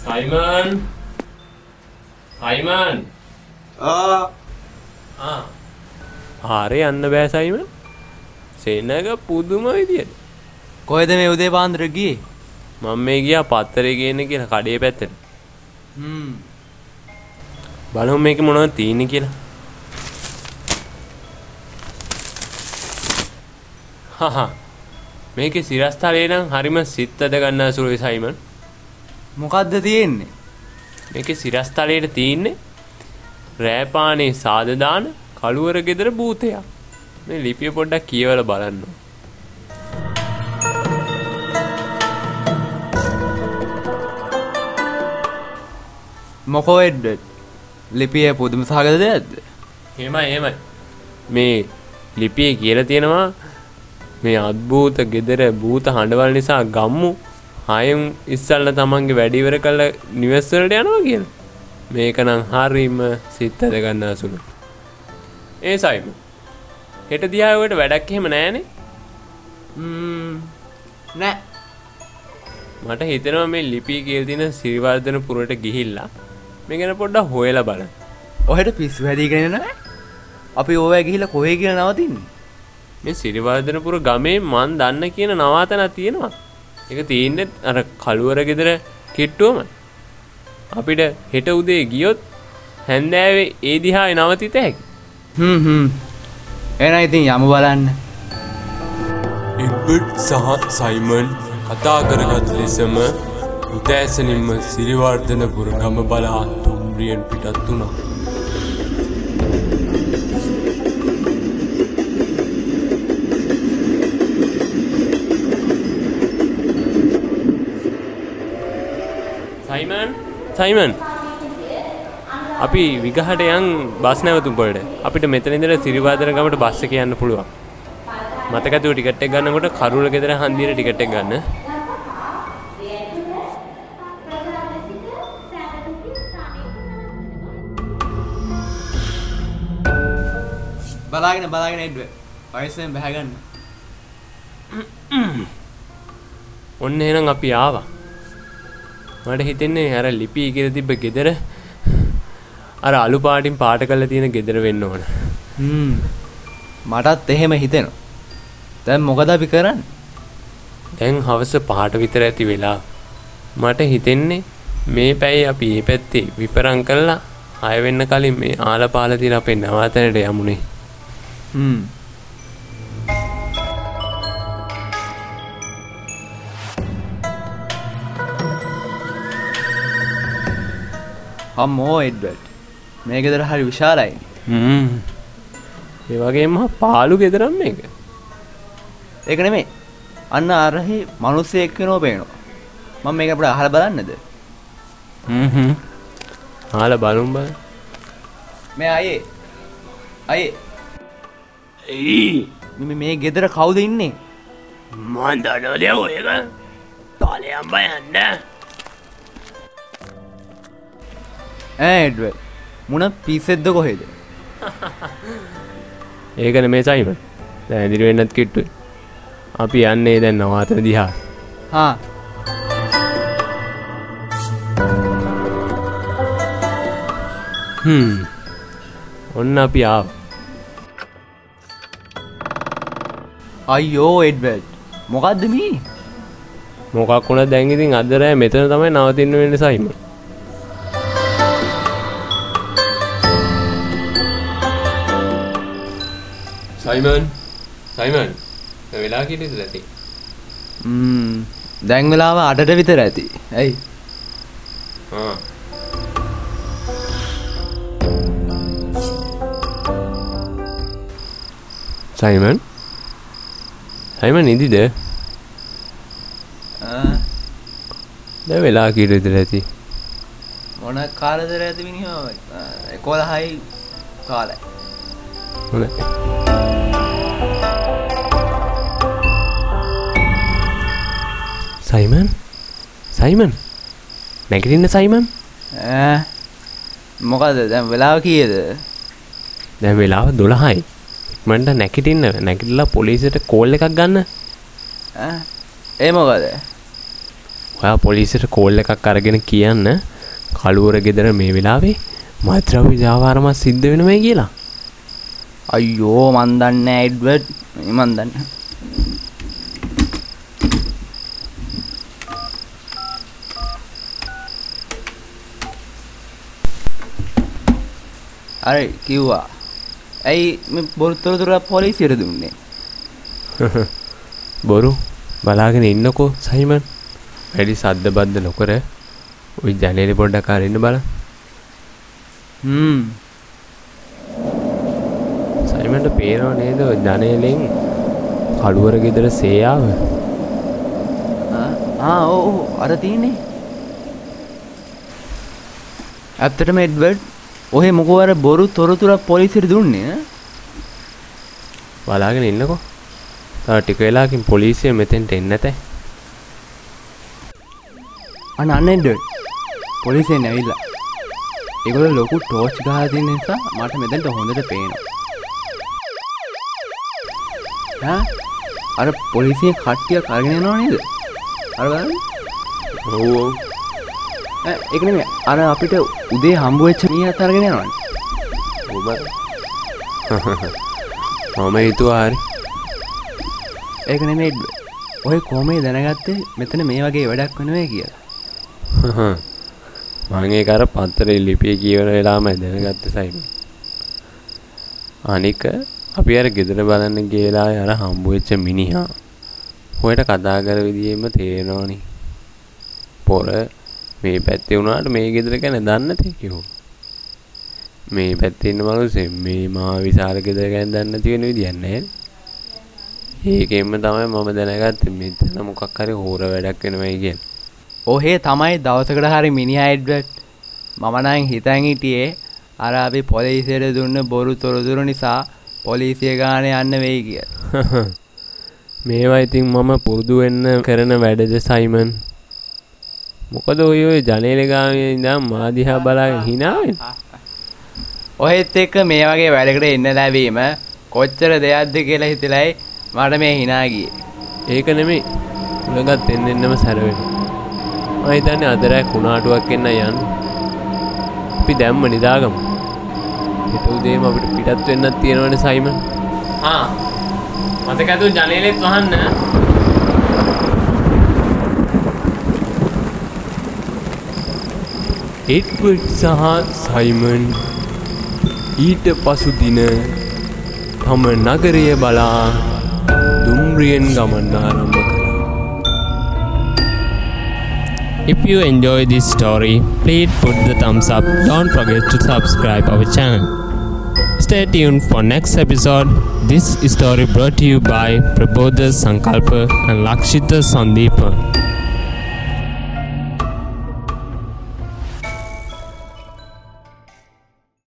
Simon Simon ආරය යන්න බෑ Simon සෙනග පුදුම විදියට කොයද මේ උදේ පාන්දර ගියේ මම මේ ගියා පත්තරේ ගේන්න කියලා කඩේ පැත්තට හ්ම් බලමු මේක මොනවද තියෙන්නේ කියලා හහ මේකේ සිරස්තලේ නම් හරිම සිත්තද ගන්න සුළුයි සයිමන් මොකද්ද තියෙන්නේ? මේකේ සිරස්තලයට තියෙන්නේ රෑපානේ සාදදාන කළුවර ගෙදර භූතයක්. මේ ලිපිය පොඩ්ඩක් කියවලා බලන්න. මොකෝ එඩ්ඩඩ් ලිපිය පුදුම සහගත දෙයක්ද? එහෙමයි එහෙමයි. මේ ලිපියේ කියලා තියෙනවා මේ අද්භූත ගෙදර භූත හඬවල් නිසා ගම්මු ආයෙම ඉස්සල්ලා තමන්ගේ වැඩ ඉවර කළා නිවෙස් වලට යනවා කියලා. මේක නම් හරීම සිත් ඇද ගන්න සුළු. ඒ සයිම. හෙට දිහා ඔයාලට වැඩක් එහෙම නැහනේ. නෑ මට හිතෙනවා මේ ලිපි කියලා තියෙන සිරිවර්ධන පුරට ගිහිල්ලා මේ ගැන පොඩ්ඩක් හොයලා බලන්න. ඔහෙට පිස්සු හැදීගෙන නෑ අපි ඕවැ ගිහිල්ලා කොහේ කියලා නවතින්නේ මේ සිරිවර්ධනපුර ගමේ මන් දන්න කියන නවාතනක් තියෙනවා. ඒක තියෙන්නේ අර කළුවර ගෙදර කිට්ටුවමයි. අපිට හෙට උදේ ගියොත් හැන්දෑවේ ඒ දිහාවේ නවතිත හැකි. හ්ම් හ්ම් එහෙනම් ඉතින් යමු බලන්න එඩ්වඩ් සහ සයිමන් කතා කරගත් ලෙසම උදෑසනින්ම සිරිවර්ධනපුර ගම බලා තුම්රියෙන් පිටත් වුණා. සයිමන් සයිමන් අපි විගහට යන් බස් නැවතුම්පලට අපිට මෙතන ඉඳලා සිරිවාදන ගමට බස් එක යන්න පුළුවන්. මතකතුව ටිකට් එක ගන්නකොට කරුල ගෙදර හන්දියට ටිකට් එක ගන්න. බලාගෙන බලාගෙන එඩ්ව වයසෙන් බැහැගන්න ඔන්න එහෙනම් අපි ආවා. මට හිතෙන්නේ අර ලිපි කියලා තිබ්බ ගෙදර අර අලු පාටින් පාට කරලා තියෙන ගෙදර වෙන්න ඕන. හ්ම් මටත් එහෙම හිතෙනවා දැන් මොකද අපි කරන්නේ දැන් හවස පහට විතර ඇති වෙලා මට හිතෙන්නේ මේ පැයි අපි මේ පැත්තේ විපරම් කළා ආය වෙන්න කලින් මේ ආලපාල තියෙන අපේ නවාතැනට යමුනේ. හ්ම් අම්මෝ එඩ්වඩ් මේ ගෙදර හරි විශාලයි හ්ම්. ඒ වගේම පාලු ගෙදරම් මේක. ඒක නෙමේ අන්න අරහි මනුස්සයෙක් වෙනෝ පේනවා මම මේක අපිට අහලා බලන්නද හ්ම් හ්ම්. ආලා බලමු බල. මේ අයේ අයේ මේ- මේ ගෙදර කවුද ඉන්නේ මන් දන්නවද ඔයක? තාලයන් බයන්න. එඩ්වඩ් මුණ පිස්සෙද්ද කොහෙද ඒකන මේ සයිමන්. දැන් ඉදිරි වෙන්නත් කිට්ටුයි. අපි යන්නේ දැන් නවාතන දිහා. හා. ඔන්න අපි ආව. අයියෝ එඩ්වඩ් මොකක්ද මී මොකක් වුණත් දැන් ඉතින් අද රෑ මෙතන තමයි නවතින්න වෙන්නේ සයිමන්. සයිමන් සයිමන් වෙලා කියෙද ඇති? දැන් වෙලාව අඩට විතර ඇති. ඇයි? සයිමන්? සයිමන් ඉදිද? දැ වෙලා කිරෙදර ඇති? මොන කාලදර ඇති මිනිහෝ? එකොල හයි කාලයි හොඳ සයිමන් සයිමන් නැගටින්න සයිමන් මොකද දැන් වෙලාව කියද දැ වෙලාව දොළහයි මට නැකිටින්න නැකිටලා පොලිසිට කෝල් එකක් ගන්න ඒ මොකද ඔයා පොලිසිට කෝල් එකක් අරගෙන කියන්න කළුවර ගෙදර මේ වෙලාවේ මත්‍රවි ජාවාරමත් සිද්ධ වෙනමයි කියලා අයියෝ මන් දන්නේ නැහැ එඩ්වඩ් මන් දන්නේ අර කිව්වා. ඇයි මේ බොරුතොරතුර පොලිසියට දුන්නේ? බොරු බලාගෙන ඉන්නකෝ සයිමන්. වැඩි සද්ද බද්ද නොකර ඔයි ජනේලි පොඩ්ඩක් අරන්න බල හ්ම් සයිමට පේනවා නේද ඔය ජනේලෙන් කළුවර ගෙදර සේයාව? ඕ අර තියෙන්නේ. ඇත්තටම එඩ්වඩ් ඔහෙ මොකෝ අර බොරු තොරතුරක් පොලිසියට දුන්නේ? බලාගෙන ඉන්නකෝ. තව ටික වෙලාකින් පොලිසිය මෙතෙන්ට එන්න ඇතැ අන්න අන්න එඩ්වඩ් පොලිසියෙන් ඇවිල්ලා. ඒගොල්ලෝ ලොකු ටෝච් ගහලා තියෙන නිසා මට මෙතනට හොඳට පේනවා අර පොලිසියෙන් කට්ටියක් අරගෙන යනවා නේද අර බලන්න ඈ, ඒක නෙමෙයි අර අපිට උදේ හම්බ වෙච්ච මීහත් අරගෙන යනවනේ ඔබ මම හිතුවා හරි ඒක නෙමෙයි. ඔය කොහොමද දැනගත්තේ මෙතන මේ වගේ වැඩක් වෙනවා කියලා මං ඒක අර පත්තරේ ලිපිය කියවන වෙලාම දැනගත්ත සයිම අනික අපි අර ගෙදර බලන්න ගේලා අර හම්බුවෙච්ච මිනිහා හොයට කතා කර විදිහෙම තේරෙනවනි. පොර මේ පැත්තේ වුණාට මේ ගෙදර ගැන දන්න තේකිහෝ මේ පැත්තේ ඉන්න මනුස්සෙ මේ මා විශාල ගෙදර ගැන දන්න තියෙන විදියක් නැහැ ඒකෙන්ම තමයි මම දැනගත්තේ මෙතන මොකක් හරි හෝර වැඩක් වෙනවයි කියලා. ඔහේ තමයි දවසකට හරි මිනිහා එඩ්වඩ් මම නම් හිතන් හිටියේ අර අපි පොලිසියට දුන්න බොරු තොරතුරු නිසා පොලිසිය ගානේ යන්න වෙයි කියලා. මේවා ඉතින් මම පුරුදු වෙන්න කරන වැඩද සයිමන්? මොකද ඔය ඔය ජනේල ගාමේ ඉඳන් මා දිහා බලාගෙන වෙන්නේ ඔහෙත් එක්ක මේ වගේ වැඩකට එන්න ලැබීම කොච්චර දෙයක්ද කියලා හිතලයි මට මේ hina ගියේ. ඒක නෙමෙයි. උලගත් එන්න එන්නම සැර වෙනවා මම හිතන්නේ අද රෑ කුණාටුවක් එන්න යන්න. අපි දැම්ම නිදාගමු හෙට උදේම අපිට පිටත් වෙන්නත් තියෙනවනේ සයිමන් ආ මතකද ජනේලෙත් වහන්න එඩ්වඩ් සහ සයිමන් ඊට පසු දින තම නගරය බලා දුම්රියෙන් ගමන් ආරම්භ කළා. If you enjoy this story, please put the thumbs up. Don't forget to subscribe our channel. Stay tuned for next episode. This story brought to you by Prabodha Sankalpa and Lakshita Sandeepa.